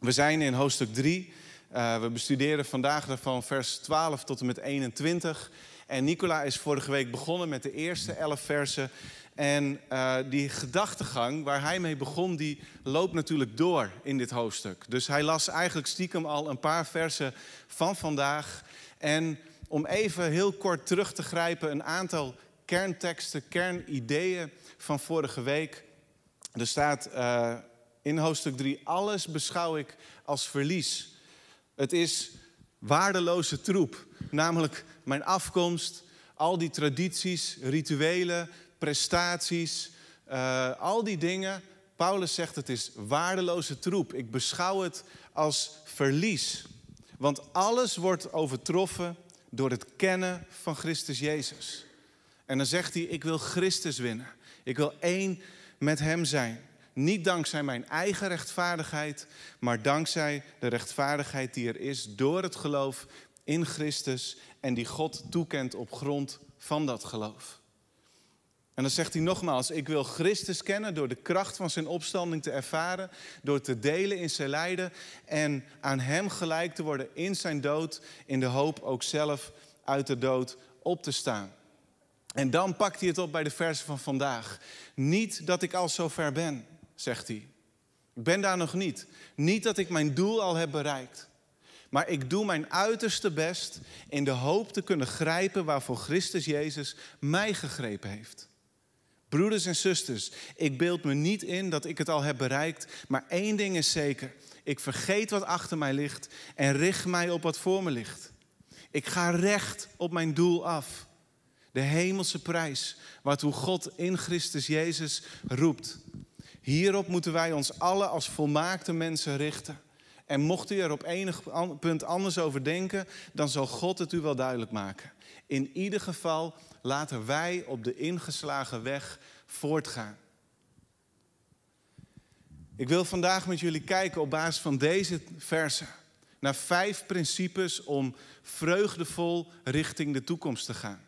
We zijn in hoofdstuk 3. Uh, we bestuderen vandaag van vers 12 tot en met 21. En Nicola is vorige week begonnen met de eerste 11 versen. En uh, die gedachtegang waar hij mee begon, die loopt natuurlijk door in dit hoofdstuk. Dus hij las eigenlijk stiekem al een paar versen van vandaag. En om even heel kort terug te grijpen, een aantal kernteksten, kernideeën van vorige week. Er staat uh, in hoofdstuk 3, alles beschouw ik als verlies. Het is waardeloze troep, namelijk mijn afkomst, al die tradities, rituelen, prestaties, uh, al die dingen. Paulus zegt het is waardeloze troep. Ik beschouw het als verlies. Want alles wordt overtroffen door het kennen van Christus Jezus. En dan zegt hij, ik wil Christus winnen. Ik wil één met Hem zijn. Niet dankzij mijn eigen rechtvaardigheid, maar dankzij de rechtvaardigheid die er is door het geloof in Christus en die God toekent op grond van dat geloof. En dan zegt hij nogmaals, ik wil Christus kennen door de kracht van zijn opstanding te ervaren, door te delen in zijn lijden en aan hem gelijk te worden in zijn dood, in de hoop ook zelf uit de dood op te staan. En dan pakt hij het op bij de versen van vandaag. Niet dat ik al zo ver ben, zegt hij. Ik ben daar nog niet. Niet dat ik mijn doel al heb bereikt. Maar ik doe mijn uiterste best in de hoop te kunnen grijpen waarvoor Christus Jezus mij gegrepen heeft. Broeders en zusters, ik beeld me niet in dat ik het al heb bereikt, maar één ding is zeker. Ik vergeet wat achter mij ligt en richt mij op wat voor me ligt. Ik ga recht op mijn doel af. De hemelse prijs, waartoe God in Christus Jezus roept. Hierop moeten wij ons alle als volmaakte mensen richten. En mocht u er op enig punt anders over denken, dan zal God het u wel duidelijk maken. In ieder geval laten wij op de ingeslagen weg voortgaan. Ik wil vandaag met jullie kijken op basis van deze versen naar vijf principes om vreugdevol richting de toekomst te gaan.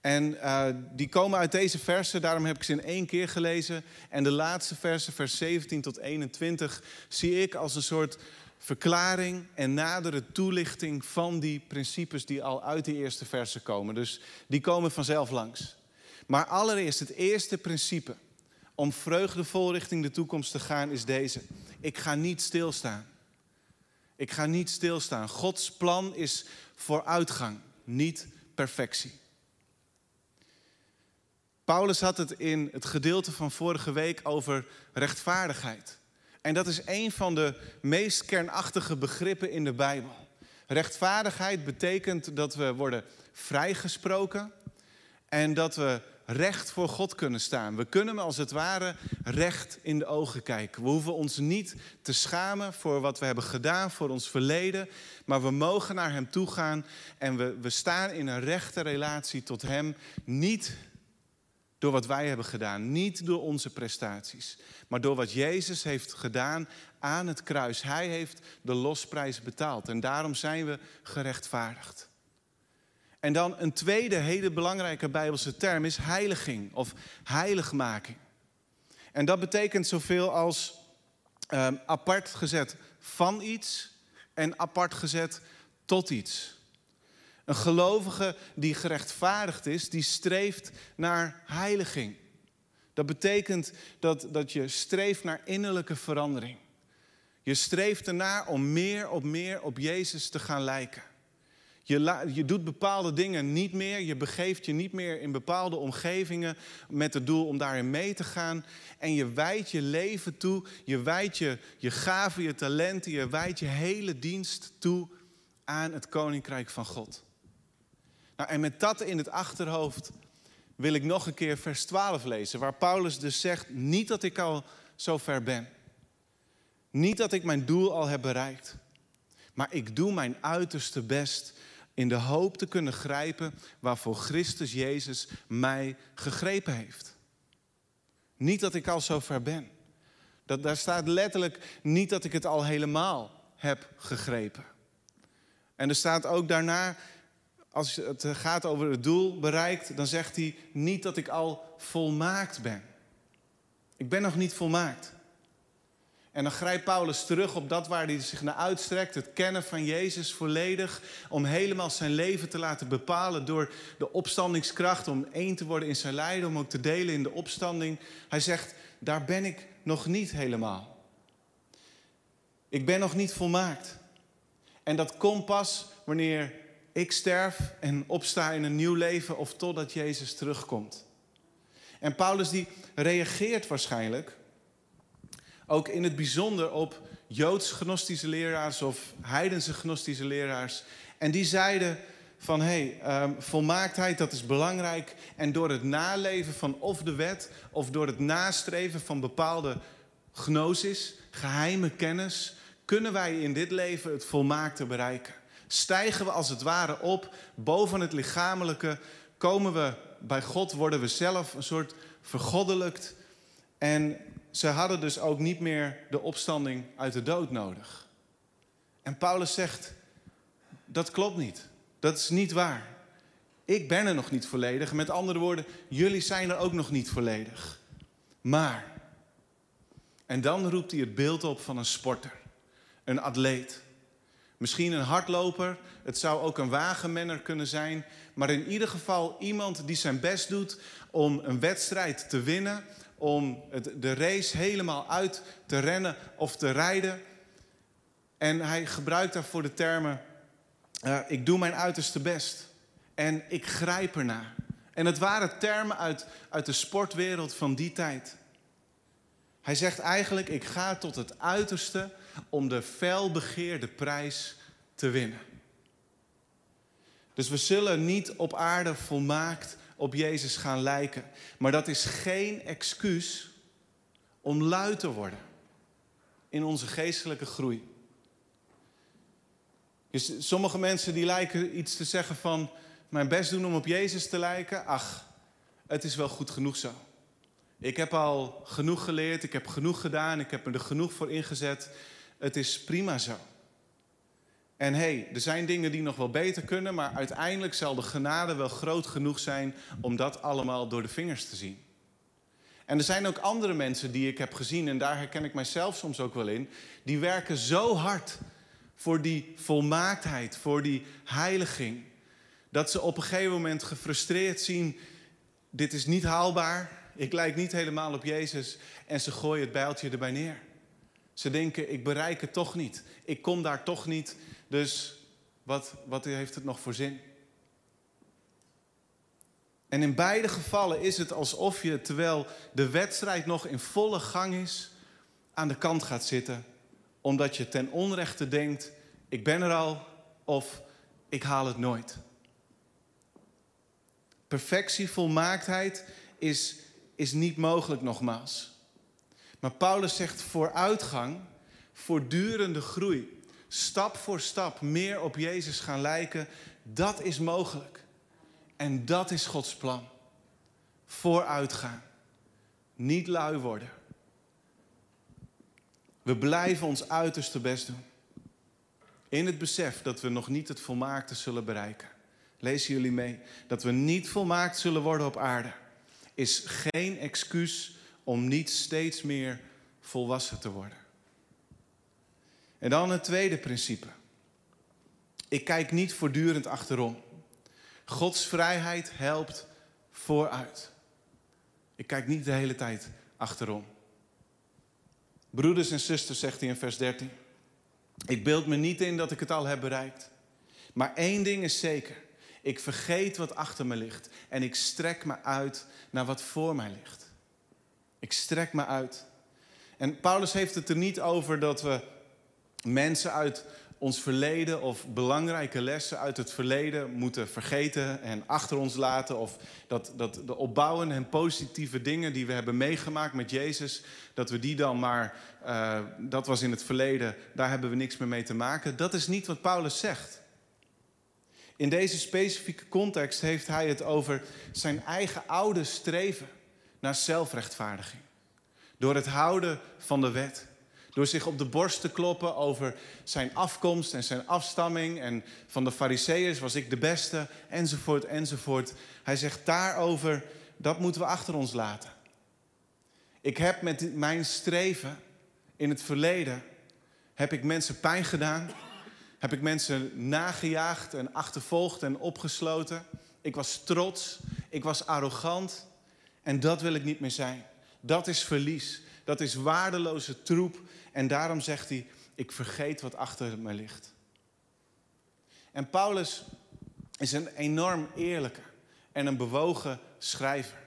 En uh, die komen uit deze versen, daarom heb ik ze in één keer gelezen. En de laatste versen, vers 17 tot 21, zie ik als een soort verklaring en nadere toelichting van die principes die al uit die eerste versen komen. Dus die komen vanzelf langs. Maar allereerst, het eerste principe om vreugdevol richting de toekomst te gaan is deze. Ik ga niet stilstaan. Ik ga niet stilstaan. Gods plan is vooruitgang, niet perfectie. Paulus had het in het gedeelte van vorige week over rechtvaardigheid. En dat is een van de meest kernachtige begrippen in de Bijbel. Rechtvaardigheid betekent dat we worden vrijgesproken en dat we recht voor God kunnen staan. We kunnen als het ware recht in de ogen kijken. We hoeven ons niet te schamen voor wat we hebben gedaan, voor ons verleden, maar we mogen naar Hem toe gaan en we, we staan in een rechte relatie tot Hem, niet door wat wij hebben gedaan, niet door onze prestaties, maar door wat Jezus heeft gedaan aan het kruis. Hij heeft de losprijs betaald en daarom zijn we gerechtvaardigd. En dan een tweede hele belangrijke Bijbelse term is heiliging of heiligmaking. En dat betekent zoveel als um, apart gezet van iets en apart gezet tot iets. Een gelovige die gerechtvaardigd is, die streeft naar heiliging. Dat betekent dat, dat je streeft naar innerlijke verandering. Je streeft ernaar om meer op meer op Jezus te gaan lijken. Je, je doet bepaalde dingen niet meer. Je begeeft je niet meer in bepaalde omgevingen met het doel om daarin mee te gaan. En je wijdt je leven toe. Je wijdt je, je gaven, je talenten. Je wijdt je hele dienst toe aan het koninkrijk van God. Nou, en met dat in het achterhoofd wil ik nog een keer vers 12 lezen. Waar Paulus dus zegt: Niet dat ik al zo ver ben. Niet dat ik mijn doel al heb bereikt. Maar ik doe mijn uiterste best in de hoop te kunnen grijpen waarvoor Christus Jezus mij gegrepen heeft. Niet dat ik al zo ver ben. Dat, daar staat letterlijk niet dat ik het al helemaal heb gegrepen. En er staat ook daarna, als het gaat over het doel bereikt, dan zegt hij niet dat ik al volmaakt ben. Ik ben nog niet volmaakt. En dan grijpt Paulus terug op dat waar hij zich naar uitstrekt, het kennen van Jezus volledig, om helemaal zijn leven te laten bepalen door de opstandingskracht, om één te worden in zijn lijden, om ook te delen in de opstanding. Hij zegt, daar ben ik nog niet helemaal. Ik ben nog niet volmaakt. En dat komt pas wanneer ik sterf en opsta in een nieuw leven of totdat Jezus terugkomt. En Paulus die reageert waarschijnlijk ook in het bijzonder op Joods gnostische leraars of heidense gnostische leraars. En die zeiden van hé, hey, um, volmaaktheid dat is belangrijk. En door het naleven van of de wet of door het nastreven van bepaalde gnosis, geheime kennis, kunnen wij in dit leven het volmaakte bereiken. Stijgen we als het ware op boven het lichamelijke, komen we bij God, worden we zelf een soort vergoddelijkt. En ze hadden dus ook niet meer de opstanding uit de dood nodig. En Paulus zegt, dat klopt niet. Dat is niet waar. Ik ben er nog niet volledig. Met andere woorden, jullie zijn er ook nog niet volledig. Maar, en dan roept hij het beeld op van een sporter, een atleet. Misschien een hardloper, het zou ook een wagenmenner kunnen zijn, maar in ieder geval iemand die zijn best doet om een wedstrijd te winnen, om de race helemaal uit te rennen of te rijden. En hij gebruikt daarvoor de termen, uh, ik doe mijn uiterste best en ik grijp ernaar. En het waren termen uit, uit de sportwereld van die tijd. Hij zegt eigenlijk, ik ga tot het uiterste om de felbegeerde prijs te winnen. Dus we zullen niet op aarde volmaakt op Jezus gaan lijken. Maar dat is geen excuus om lui te worden in onze geestelijke groei. Dus sommige mensen die lijken iets te zeggen van mijn best doen om op Jezus te lijken. Ach, het is wel goed genoeg zo. Ik heb al genoeg geleerd, ik heb genoeg gedaan, ik heb me er genoeg voor ingezet. Het is prima zo. En hé, hey, er zijn dingen die nog wel beter kunnen, maar uiteindelijk zal de genade wel groot genoeg zijn om dat allemaal door de vingers te zien. En er zijn ook andere mensen die ik heb gezien, en daar herken ik mijzelf soms ook wel in, die werken zo hard voor die volmaaktheid, voor die heiliging, dat ze op een gegeven moment gefrustreerd zien, dit is niet haalbaar, ik lijk niet helemaal op Jezus, en ze gooien het bijltje erbij neer. Ze denken, ik bereik het toch niet, ik kom daar toch niet, dus wat, wat heeft het nog voor zin? En in beide gevallen is het alsof je, terwijl de wedstrijd nog in volle gang is, aan de kant gaat zitten. Omdat je ten onrechte denkt, ik ben er al of ik haal het nooit. Perfectie, volmaaktheid is, is niet mogelijk nogmaals. Maar Paulus zegt vooruitgang, voortdurende groei stap voor stap meer op Jezus gaan lijken, dat is mogelijk. En dat is Gods plan. Vooruitgaan. Niet lui worden. We blijven ons uiterste best doen. In het besef dat we nog niet het volmaakte zullen bereiken. Lezen jullie mee? Dat we niet volmaakt zullen worden op aarde. Is geen excuus om niet steeds meer volwassen te worden. En dan het tweede principe. Ik kijk niet voortdurend achterom. Gods vrijheid helpt vooruit. Ik kijk niet de hele tijd achterom. Broeders en zusters, zegt hij in vers 13. Ik beeld me niet in dat ik het al heb bereikt. Maar één ding is zeker. Ik vergeet wat achter me ligt en ik strek me uit naar wat voor mij ligt. Ik strek me uit. En Paulus heeft het er niet over dat we mensen uit ons verleden of belangrijke lessen uit het verleden moeten vergeten en achter ons laten. Of dat, dat de opbouwende en positieve dingen die we hebben meegemaakt met Jezus, dat we die dan maar, uh, dat was in het verleden, daar hebben we niks meer mee te maken. Dat is niet wat Paulus zegt. In deze specifieke context heeft hij het over zijn eigen oude streven naar zelfrechtvaardiging. Door het houden van de wet. Door zich op de borst te kloppen over zijn afkomst en zijn afstamming. En van de Fariseeërs was ik de beste, enzovoort, enzovoort. Hij zegt daarover, dat moeten we achter ons laten. Ik heb met mijn streven In het verleden heb ik mensen pijn gedaan. Heb ik mensen nagejaagd en achtervolgd en opgesloten. Ik was trots. Ik was arrogant. En dat wil ik niet meer zijn. Dat is verlies. Dat is waardeloze troep. En daarom zegt hij: Ik vergeet wat achter me ligt. En Paulus is een enorm eerlijke en een bewogen schrijver.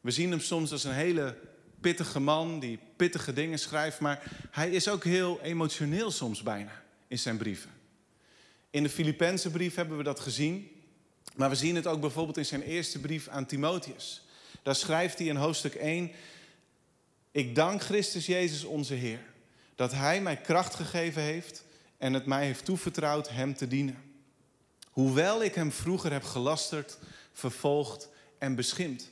We zien hem soms als een hele pittige man die pittige dingen schrijft, maar hij is ook heel emotioneel soms bijna in zijn brieven. In de Filipijnse brief hebben we dat gezien, maar we zien het ook bijvoorbeeld in zijn eerste brief aan Timotheus. Daar schrijft hij in hoofdstuk 1: Ik dank Christus Jezus onze Heer dat Hij mij kracht gegeven heeft en het mij heeft toevertrouwd Hem te dienen. Hoewel ik Hem vroeger heb gelasterd, vervolgd en beschimd.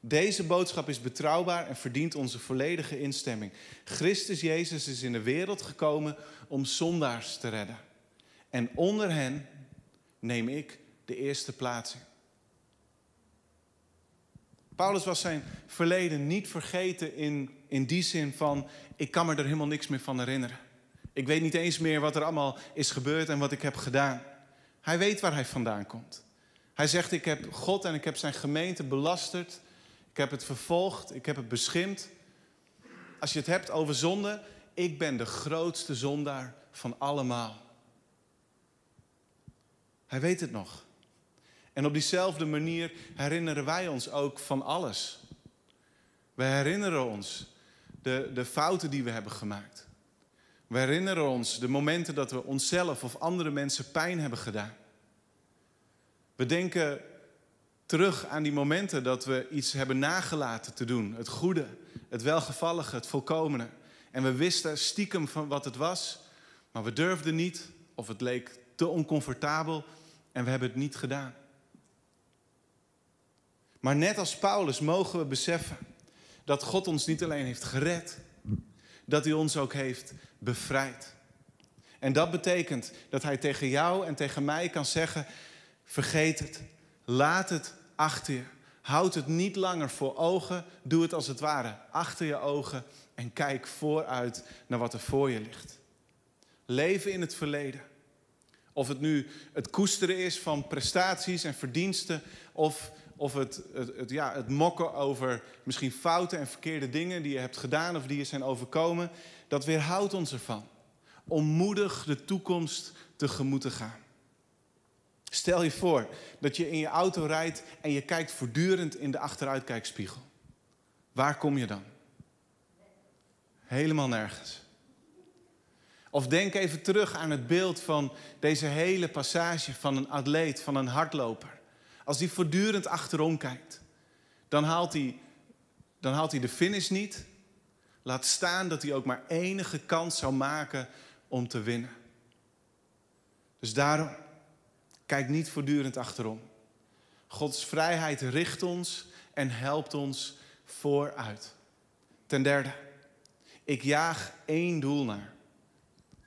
Deze boodschap is betrouwbaar en verdient onze volledige instemming. Christus Jezus is in de wereld gekomen om zondaars te redden. En onder hen neem ik de eerste plaats in. Paulus was zijn verleden niet vergeten in, in die zin van, ik kan me er helemaal niks meer van herinneren. Ik weet niet eens meer wat er allemaal is gebeurd en wat ik heb gedaan. Hij weet waar hij vandaan komt. Hij zegt, ik heb God en ik heb zijn gemeente belasterd. Ik heb het vervolgd, ik heb het beschimd. Als je het hebt over zonde, ik ben de grootste zondaar van allemaal. Hij weet het nog. En op diezelfde manier herinneren wij ons ook van alles. We herinneren ons de, de fouten die we hebben gemaakt. We herinneren ons de momenten dat we onszelf of andere mensen pijn hebben gedaan. We denken terug aan die momenten dat we iets hebben nagelaten te doen. Het goede, het welgevallige, het volkomene. En we wisten stiekem van wat het was, maar we durfden niet of het leek te oncomfortabel en we hebben het niet gedaan. Maar net als Paulus mogen we beseffen dat God ons niet alleen heeft gered, dat hij ons ook heeft bevrijd. En dat betekent dat hij tegen jou en tegen mij kan zeggen: vergeet het, laat het achter je. Houd het niet langer voor ogen, doe het als het ware achter je ogen en kijk vooruit naar wat er voor je ligt. Leven in het verleden. Of het nu het koesteren is van prestaties en verdiensten, of of het, het, het, ja, het mokken over misschien fouten en verkeerde dingen die je hebt gedaan of die je zijn overkomen, dat weerhoudt ons ervan. Om moedig de toekomst tegemoet te gaan. Stel je voor dat je in je auto rijdt en je kijkt voortdurend in de achteruitkijkspiegel. Waar kom je dan? Helemaal nergens. Of denk even terug aan het beeld van deze hele passage van een atleet, van een hardloper. Als hij voortdurend achterom kijkt, dan haalt hij, dan haalt hij de finish niet. Laat staan dat hij ook maar enige kans zou maken om te winnen. Dus daarom, kijk niet voortdurend achterom. Gods vrijheid richt ons en helpt ons vooruit. Ten derde, ik jaag één doel naar.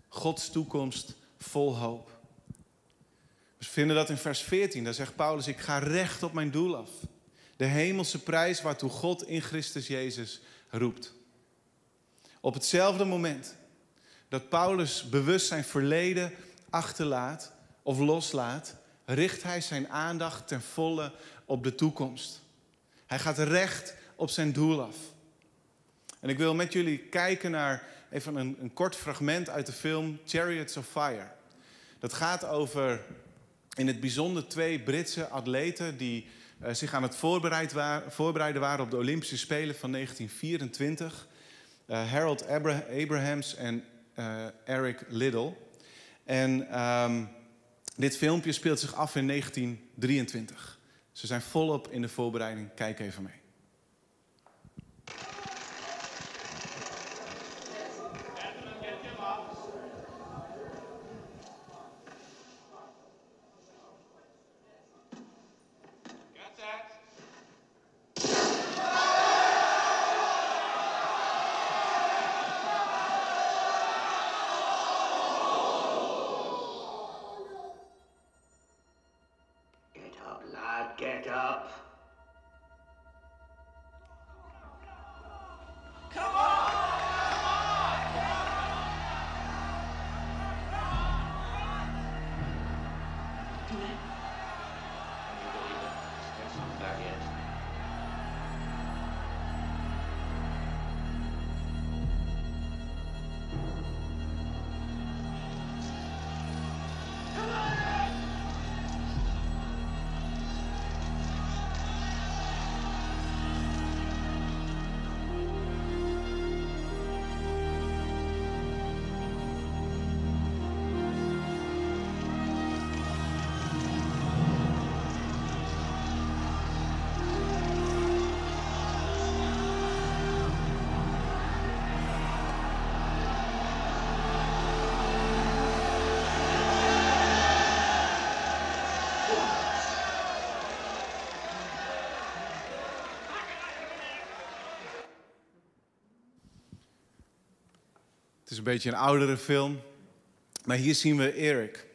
Gods toekomst vol hoop. We vinden dat in vers 14. Daar zegt Paulus: Ik ga recht op mijn doel af. De hemelse prijs waartoe God in Christus Jezus roept. Op hetzelfde moment dat Paulus bewust zijn verleden achterlaat of loslaat, richt hij zijn aandacht ten volle op de toekomst. Hij gaat recht op zijn doel af. En ik wil met jullie kijken naar even een, een kort fragment uit de film Chariots of Fire. Dat gaat over in het bijzonder twee Britse atleten die uh, zich aan het voorbereiden waren op de Olympische Spelen van 1924. Uh, eh, Harold Abra Abrahams en uh, Eric Liddell. En um, dit filmpje speelt zich af in 1923. Ze zijn volop in de voorbereiding. Kijk even mee. Is een beetje een oudere film. Maar hier zien we Erik.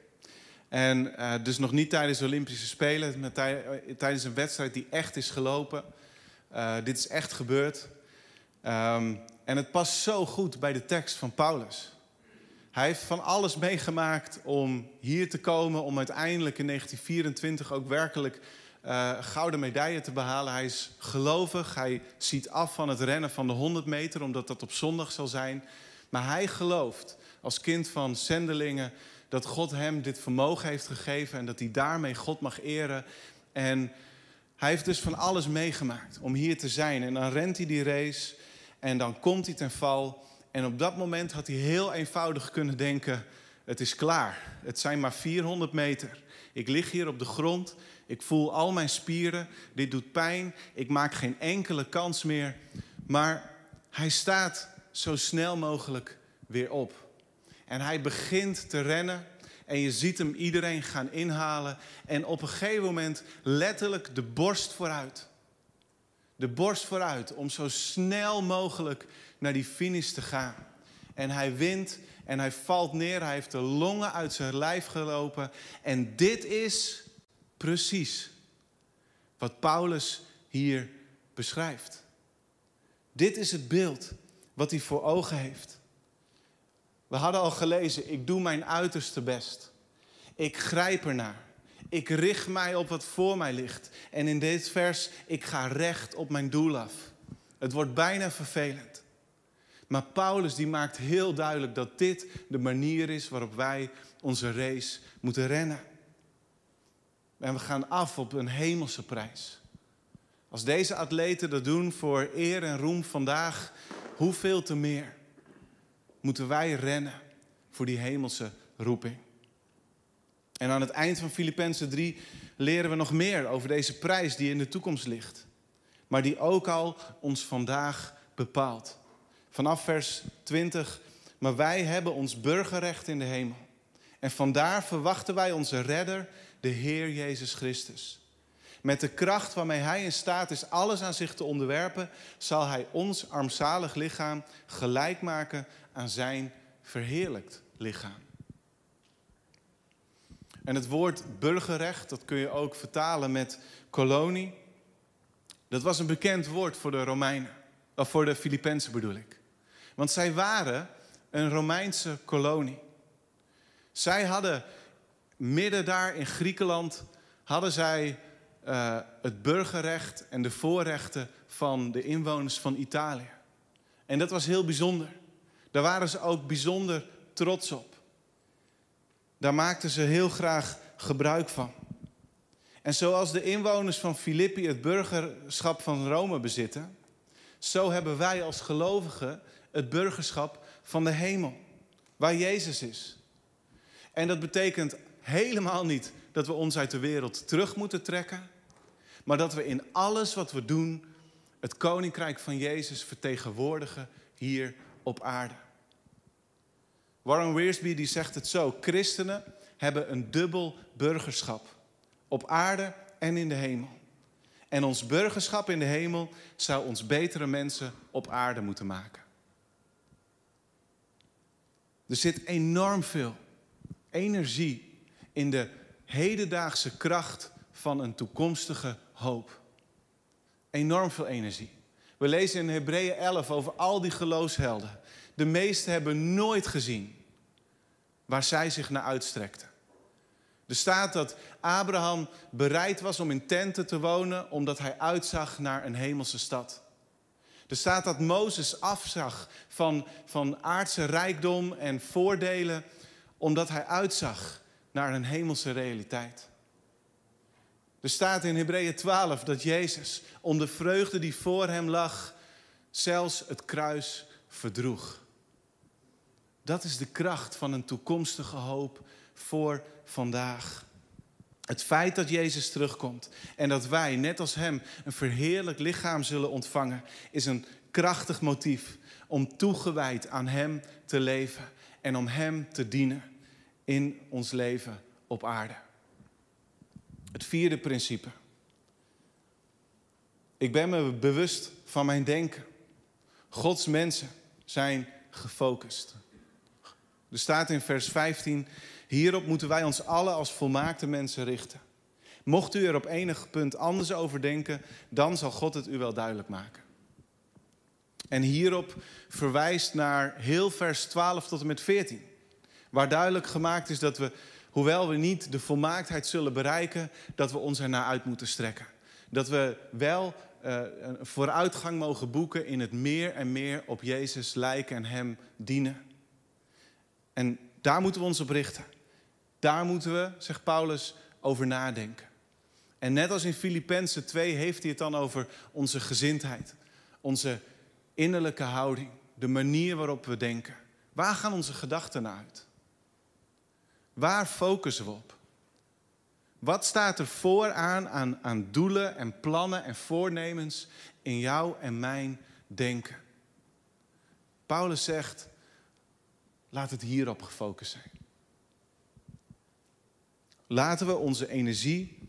En uh, dus nog niet tijdens de Olympische Spelen, maar tij tijdens een wedstrijd die echt is gelopen. Uh, dit is echt gebeurd. Um, en het past zo goed bij de tekst van Paulus. Hij heeft van alles meegemaakt om hier te komen, om uiteindelijk in 1924 ook werkelijk uh, gouden medaille te behalen. Hij is gelovig, hij ziet af van het rennen van de 100 meter, omdat dat op zondag zal zijn. Maar hij gelooft als kind van zendelingen dat God hem dit vermogen heeft gegeven en dat hij daarmee God mag eren. En hij heeft dus van alles meegemaakt om hier te zijn. En dan rent hij die race en dan komt hij ten val. En op dat moment had hij heel eenvoudig kunnen denken: het is klaar. Het zijn maar 400 meter. Ik lig hier op de grond. Ik voel al mijn spieren. Dit doet pijn. Ik maak geen enkele kans meer. Maar hij staat zo snel mogelijk weer op. En hij begint te rennen. En je ziet hem iedereen gaan inhalen. En op een gegeven moment letterlijk de borst vooruit. De borst vooruit om zo snel mogelijk naar die finish te gaan. En hij wint en hij valt neer. Hij heeft de longen uit zijn lijf gelopen. En dit is precies wat Paulus hier beschrijft. Dit is het beeld wat hij voor ogen heeft. We hadden al gelezen, ik doe mijn uiterste best. Ik grijp ernaar. Ik richt mij op wat voor mij ligt. En in dit vers, ik ga recht op mijn doel af. Het wordt bijna vervelend. Maar Paulus die maakt heel duidelijk dat dit de manier is waarop wij onze race moeten rennen. En we gaan af op een hemelse prijs. Als deze atleten dat doen voor eer en roem vandaag, hoeveel te meer moeten wij rennen voor die hemelse roeping. En aan het eind van Filippenzen 3 leren we nog meer over deze prijs die in de toekomst ligt. Maar die ook al ons vandaag bepaalt. Vanaf vers 20. Maar wij hebben ons burgerrecht in de hemel. En vandaar verwachten wij onze redder, de Heer Jezus Christus. Met de kracht waarmee Hij in staat is alles aan zich te onderwerpen, zal Hij ons armzalig lichaam gelijk maken aan Zijn verheerlijkt lichaam. En het woord burgerrecht, dat kun je ook vertalen met kolonie. Dat was een bekend woord voor de Romeinen, of voor de Filippenzen bedoel ik. Want zij waren een Romeinse kolonie. Zij hadden midden daar in Griekenland hadden zij uh, het burgerrecht en de voorrechten van de inwoners van Italië. En dat was heel bijzonder. Daar waren ze ook bijzonder trots op. Daar maakten ze heel graag gebruik van. En zoals de inwoners van Filippi het burgerschap van Rome bezitten, zo hebben wij als gelovigen het burgerschap van de hemel, waar Jezus is. En dat betekent helemaal niet dat we ons uit de wereld terug moeten trekken, maar dat we in alles wat we doen het koninkrijk van Jezus vertegenwoordigen hier op aarde. Warren Wiersbe die zegt het zo: christenen hebben een dubbel burgerschap op aarde en in de hemel. En ons burgerschap in de hemel zou ons betere mensen op aarde moeten maken. Er zit enorm veel energie in de hedendaagse kracht van een toekomstige hoop. Enorm veel energie. We lezen in Hebreeën 11 over al die geloofshelden. De meesten hebben nooit gezien waar zij zich naar uitstrekten. Er staat dat Abraham bereid was om in tenten te wonen omdat hij uitzag naar een hemelse stad. Er staat dat Mozes afzag van, van aardse rijkdom en voordelen omdat hij uitzag naar een hemelse realiteit. Er staat in Hebreeën 12 dat Jezus om de vreugde die voor hem lag, zelfs het kruis verdroeg. Dat is de kracht van een toekomstige hoop voor vandaag. Het feit dat Jezus terugkomt en dat wij, net als Hem, een verheerlijk lichaam zullen ontvangen, is een krachtig motief om toegewijd aan Hem te leven en om Hem te dienen in ons leven op aarde. Het vierde principe. Ik ben me bewust van mijn denken. Gods mensen zijn gefocust. Er staat in vers 15: Hierop moeten wij ons allen als volmaakte mensen richten. Mocht u er op enig punt anders over denken, dan zal God het u wel duidelijk maken. En hierop verwijst naar heel vers 12 tot en met 14. Waar duidelijk gemaakt is dat we, hoewel we niet de volmaaktheid zullen bereiken, dat we ons ernaar uit moeten strekken. Dat we wel uh, een vooruitgang mogen boeken in het meer en meer op Jezus lijken en Hem dienen. En daar moeten we ons op richten. Daar moeten we, zegt Paulus, over nadenken. En net als in Filippenzen 2 heeft hij het dan over onze gezindheid, onze innerlijke houding, de manier waarop we denken. Waar gaan onze gedachten naar uit? Waar focussen we op? Wat staat er vooraan aan, aan doelen en plannen en voornemens in jou en mijn denken? Paulus zegt, laat het hierop gefocust zijn. Laten we onze energie,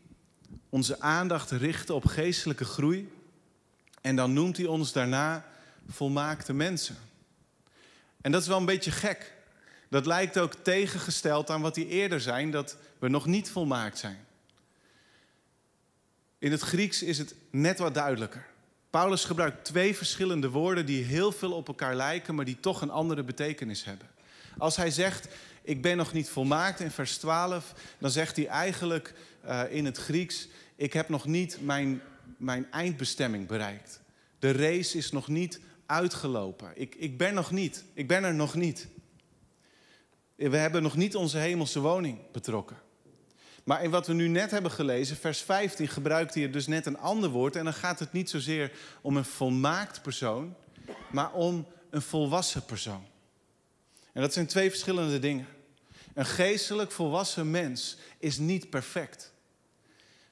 onze aandacht richten op geestelijke groei. En dan noemt hij ons daarna volmaakte mensen. En dat is wel een beetje gek. Dat lijkt ook tegengesteld aan wat hij eerder zei, dat we nog niet volmaakt zijn. In het Grieks is het net wat duidelijker. Paulus gebruikt twee verschillende woorden die heel veel op elkaar lijken, maar die toch een andere betekenis hebben. Als hij zegt, ik ben nog niet volmaakt in vers 12, dan zegt hij eigenlijk uh, in het Grieks, ik heb nog niet mijn, mijn eindbestemming bereikt. De race is nog niet uitgelopen. Ik, ik ben nog niet, ik ben er nog niet. We hebben nog niet onze hemelse woning betrokken. Maar in wat we nu net hebben gelezen, vers 15, gebruikt hij dus net een ander woord. En dan gaat het niet zozeer om een volmaakt persoon, maar om een volwassen persoon. En dat zijn twee verschillende dingen. Een geestelijk volwassen mens is niet perfect.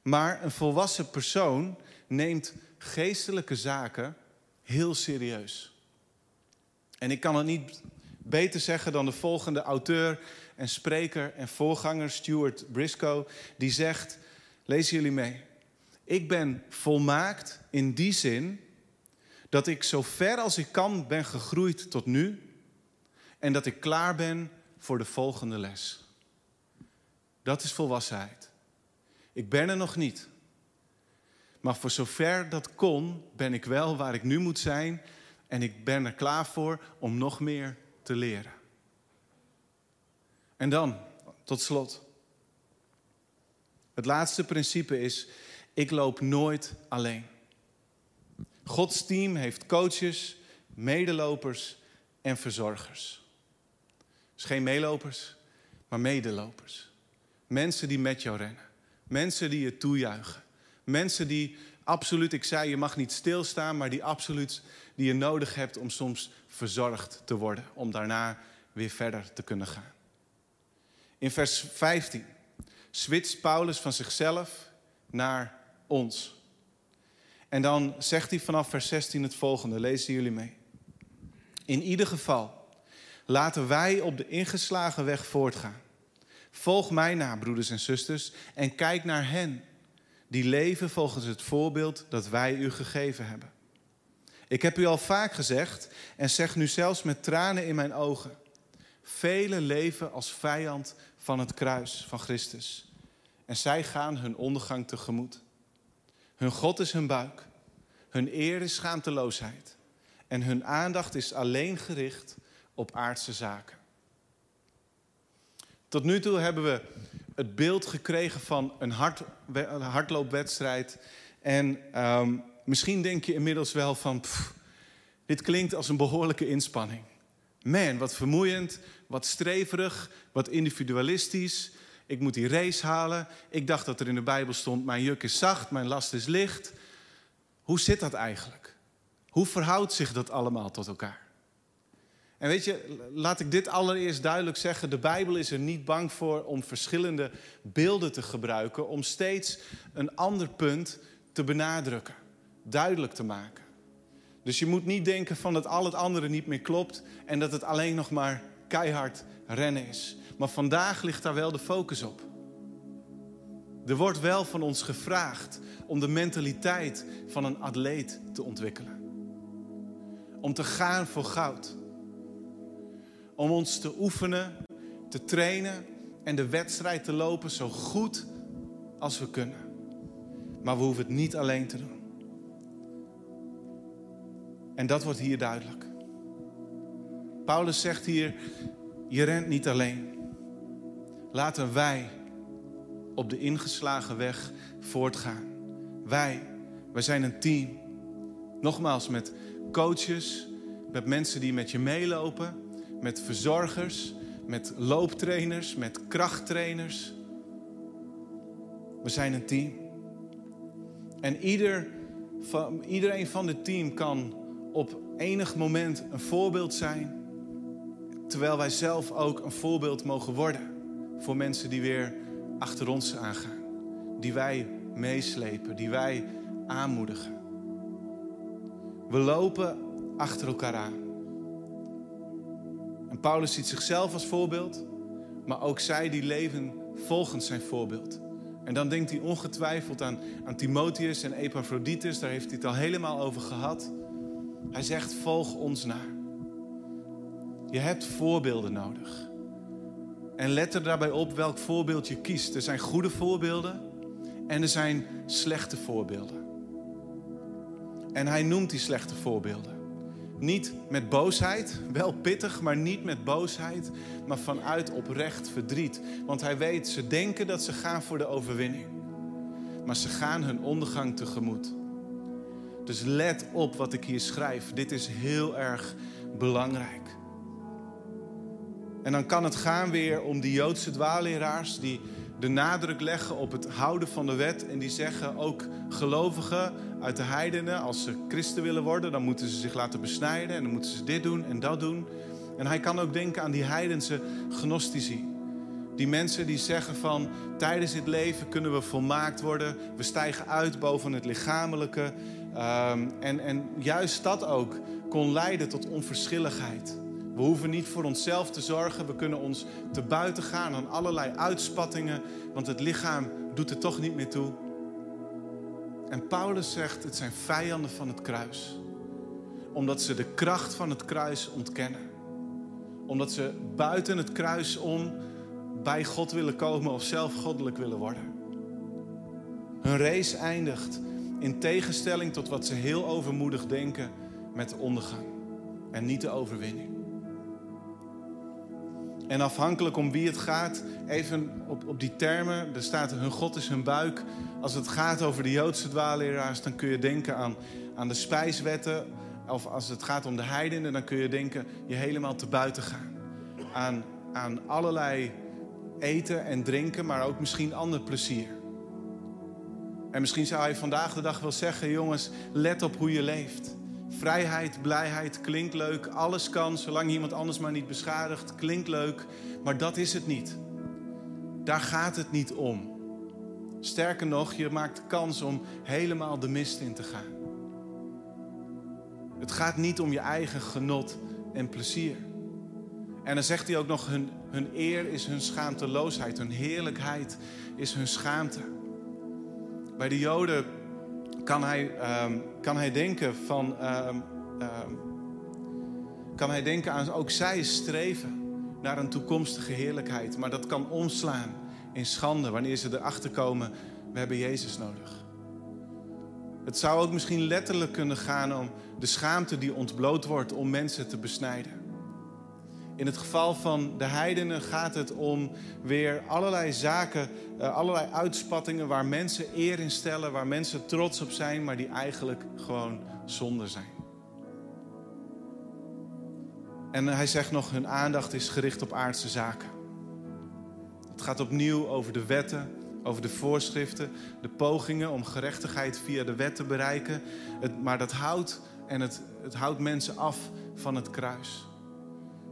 Maar een volwassen persoon neemt geestelijke zaken heel serieus. En ik kan het niet beter zeggen dan de volgende auteur en spreker en voorganger Stuart Briscoe, die zegt: Lezen jullie mee. Ik ben volmaakt in die zin dat ik zo ver als ik kan ben gegroeid tot nu en dat ik klaar ben voor de volgende les. Dat is volwassenheid. Ik ben er nog niet. Maar voor zover dat kon, ben ik wel waar ik nu moet zijn en ik ben er klaar voor om nog meer te leren. En dan, tot slot. Het laatste principe is, ik loop nooit alleen. Gods team heeft coaches, medelopers en verzorgers. Dus geen meelopers, maar medelopers. Mensen die met jou rennen. Mensen die je toejuichen. Mensen die absoluut, ik zei, je mag niet stilstaan, maar die absoluut die je nodig hebt om soms verzorgd te worden. Om daarna weer verder te kunnen gaan. In vers 15 switcht Paulus van zichzelf naar ons. En dan zegt hij vanaf vers 16 het volgende, lezen jullie mee. In ieder geval, laten wij op de ingeslagen weg voortgaan. Volg mij na, broeders en zusters, en kijk naar hen die leven volgens het voorbeeld dat wij u gegeven hebben. Ik heb u al vaak gezegd en zeg nu zelfs met tranen in mijn ogen. Velen leven als vijand van het kruis van Christus. En zij gaan hun ondergang tegemoet. Hun God is hun buik. Hun eer is schaamteloosheid. En hun aandacht is alleen gericht op aardse zaken. Tot nu toe hebben we het beeld gekregen van een, hard, een hardloopwedstrijd. En ehm, misschien denk je inmiddels wel van, dit klinkt als een behoorlijke inspanning. Man, wat vermoeiend, wat streverig, wat individualistisch. Ik moet die race halen. Ik dacht dat er in de Bijbel stond: Mijn juk is zacht, mijn last is licht. Hoe zit dat eigenlijk? Hoe verhoudt zich dat allemaal tot elkaar? En weet je, laat ik dit allereerst duidelijk zeggen: de Bijbel is er niet bang voor om verschillende beelden te gebruiken, om steeds een ander punt te benadrukken, duidelijk te maken. Dus je moet niet denken van dat al het andere niet meer klopt en dat het alleen nog maar keihard rennen is. Maar vandaag ligt daar wel de focus op. Er wordt wel van ons gevraagd om de mentaliteit van een atleet te ontwikkelen. Om te gaan voor goud. om ons te oefenen, te trainen en de wedstrijd te lopen zo goed als we kunnen. Maar we hoeven het niet alleen te doen. En dat wordt hier duidelijk. Paulus zegt hier: Je rent niet alleen. Laten wij op de ingeslagen weg voortgaan. Wij, wij zijn een team. Nogmaals, met coaches, met mensen die met je meelopen, met verzorgers, met looptrainers, met krachttrainers. We zijn een team. En ieder van, iedereen van het team kan op enig moment een voorbeeld zijn, terwijl wij zelf ook een voorbeeld mogen worden voor mensen die weer achter ons aangaan, die wij meeslepen, die wij aanmoedigen. We lopen achter elkaar aan. En Paulus ziet zichzelf als voorbeeld, maar ook zij die leven volgens zijn voorbeeld. En dan denkt hij ongetwijfeld aan, aan Timotheus en Epaphroditus, daar heeft hij het al helemaal over gehad. Hij zegt: volg ons na. Je hebt voorbeelden nodig. En let er daarbij op welk voorbeeld je kiest. Er zijn goede voorbeelden en er zijn slechte voorbeelden. En hij noemt die slechte voorbeelden. Niet met boosheid, wel pittig, maar niet met boosheid, maar vanuit oprecht verdriet. Want hij weet, ze denken dat ze gaan voor de overwinning, maar ze gaan hun ondergang tegemoet. Dus let op wat ik hier schrijf. Dit is heel erg belangrijk. En dan kan het gaan weer om die Joodse dwaalleraars die de nadruk leggen op het houden van de wet. En die zeggen ook gelovigen uit de heidenen, als ze christen willen worden, dan moeten ze zich laten besnijden en dan moeten ze dit doen en dat doen. En hij kan ook denken aan die heidense gnostici. Die mensen die zeggen van tijdens dit leven kunnen we volmaakt worden. We stijgen uit boven het lichamelijke. Um, en, en juist dat ook kon leiden tot onverschilligheid. We hoeven niet voor onszelf te zorgen. We kunnen ons te buiten gaan aan allerlei uitspattingen. Want het lichaam doet er toch niet meer toe. En Paulus zegt, het zijn vijanden van het kruis. Omdat ze de kracht van het kruis ontkennen. Omdat ze buiten het kruis om bij God willen komen of zelf goddelijk willen worden. Hun race eindigt in tegenstelling tot wat ze heel overmoedig denken met de ondergang en niet de overwinning. En afhankelijk om wie het gaat, even op, op die termen, er staat hun God is hun buik. Als het gaat over de Joodse dwaalleraars, dan kun je denken aan, aan de spijswetten. Of als het gaat om de heidenen, dan kun je denken je helemaal te buiten gaan. Aan, aan allerlei eten en drinken, maar ook misschien ander plezier. En misschien zou hij vandaag de dag wel zeggen: jongens, let op hoe je leeft. Vrijheid, blijheid klinkt leuk, alles kan, zolang iemand anders maar niet beschadigt, klinkt leuk, maar dat is het niet. Daar gaat het niet om. Sterker nog, je maakt kans om helemaal de mist in te gaan. Het gaat niet om je eigen genot en plezier. En dan zegt hij ook nog: hun, hun eer is hun schaamteloosheid, hun heerlijkheid is hun schaamte. Bij de Joden kan hij, um, kan hij denken van. Um, um, kan hij denken aan ook zij streven naar een toekomstige heerlijkheid. Maar dat kan omslaan in schande wanneer ze erachter komen: we hebben Jezus nodig. Het zou ook misschien letterlijk kunnen gaan om de schaamte die ontbloot wordt om mensen te besnijden. In het geval van de heidenen gaat het om weer allerlei zaken, uh, allerlei uitspattingen waar mensen eer in stellen, waar mensen trots op zijn, maar die eigenlijk gewoon zonde zijn. En hij zegt nog, hun aandacht is gericht op aardse zaken. Het gaat opnieuw over de wetten, over de voorschriften, de pogingen om gerechtigheid via de wet te bereiken. Het, maar dat houdt, en het, het houdt mensen af van het kruis.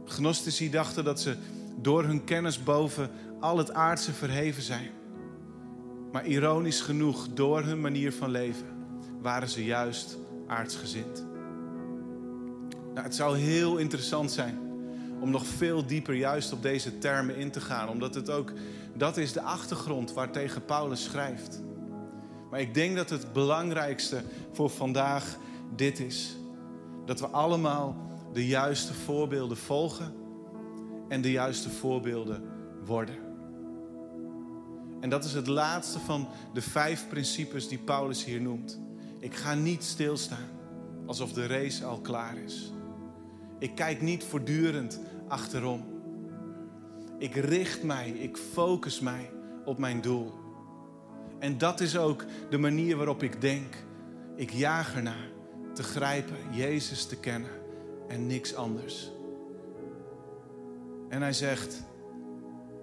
Gnostici dachten dat ze door hun kennis boven al het aardse verheven zijn. Maar ironisch genoeg, door hun manier van leven, waren ze juist aardsgezind. Nou, het zou heel interessant zijn om nog veel dieper juist op deze termen in te gaan, omdat het ook, dat is de achtergrond waartegen Paulus schrijft. Maar ik denk dat het belangrijkste voor vandaag dit is. Dat we allemaal de juiste voorbeelden volgen en de juiste voorbeelden worden. En dat is het laatste van de vijf principes die Paulus hier noemt. Ik ga niet stilstaan alsof de race al klaar is. Ik kijk niet voortdurend achterom. Ik richt mij, ik focus mij op mijn doel. En dat is ook de manier waarop ik denk. Ik jaag ernaar te grijpen, Jezus te kennen en niks anders. En hij zegt,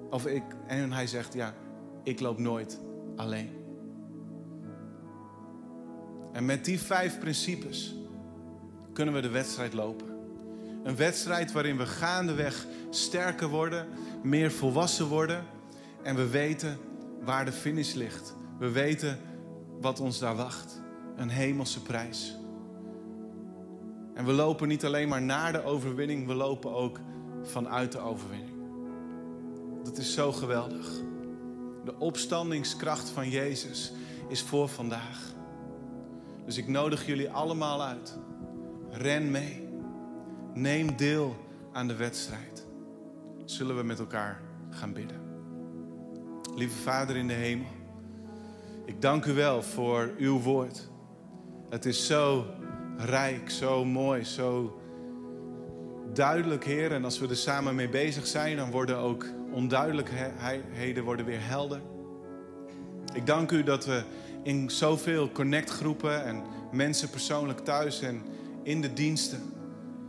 of ik, en hij zegt, ja, ik loop nooit alleen. En met die vijf principes kunnen we de wedstrijd lopen. Een wedstrijd waarin we gaandeweg sterker worden, meer volwassen worden en we weten waar de finish ligt. We weten wat ons daar wacht. Een hemelse prijs. En we lopen niet alleen maar naar de overwinning, we lopen ook vanuit de overwinning. Dat is zo geweldig. De opstandingskracht van Jezus is voor vandaag. Dus ik nodig jullie allemaal uit. Ren mee. Neem deel aan de wedstrijd. Zullen we met elkaar gaan bidden. Lieve Vader in de hemel, ik dank u wel voor uw woord. Het is zo rijk, zo mooi, zo duidelijk, Heer. En als we er samen mee bezig zijn, dan worden ook onduidelijkheden worden weer helder. Ik dank u dat we in zoveel connectgroepen en mensen persoonlijk thuis en in de diensten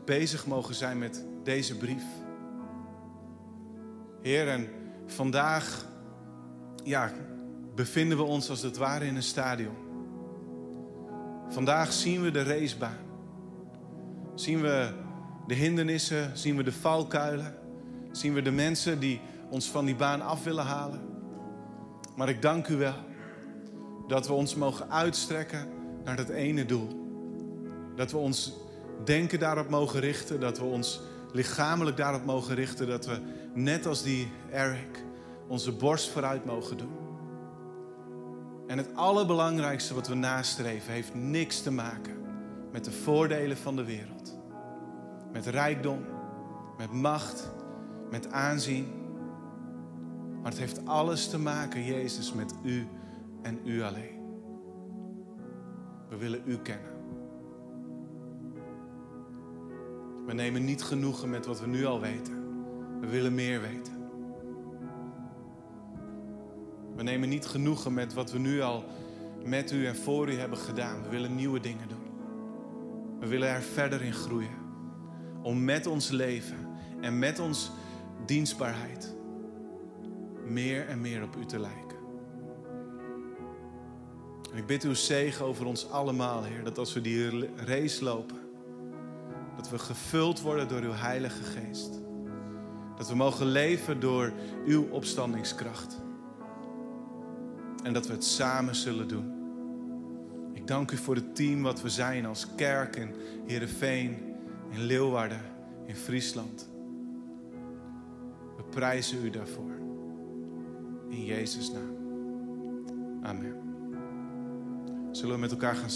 bezig mogen zijn met deze brief. Heer, en vandaag ja, bevinden we ons als het ware in een stadion. Vandaag zien we de racebaan. Zien we de hindernissen, zien we de valkuilen. Zien we de mensen die ons van die baan af willen halen. Maar ik dank u wel dat we ons mogen uitstrekken naar dat ene doel. Dat we ons denken daarop mogen richten, dat we ons lichamelijk daarop mogen richten, dat we net als die Eric onze borst vooruit mogen doen. En het allerbelangrijkste wat we nastreven heeft niks te maken met de voordelen van de wereld. Met rijkdom, met macht, met aanzien. Maar het heeft alles te maken, Jezus, met u en u alleen. We willen u kennen. We nemen niet genoegen met wat we nu al weten. We willen meer weten. We nemen niet genoegen met wat we nu al met u en voor u hebben gedaan. We willen nieuwe dingen doen. We willen er verder in groeien. Om met ons leven en met ons dienstbaarheid meer en meer op u te lijken. En ik bid uw zegen over ons allemaal, Heer, dat als we die race lopen, dat we gevuld worden door uw Heilige Geest. Dat we mogen leven door uw opstandingskracht. En dat we het samen zullen doen. Ik dank u voor het team wat we zijn als kerk in Heerenveen, in Leeuwarden, in Friesland. We prijzen u daarvoor. In Jezus' naam. Amen. Zullen we met elkaar gaan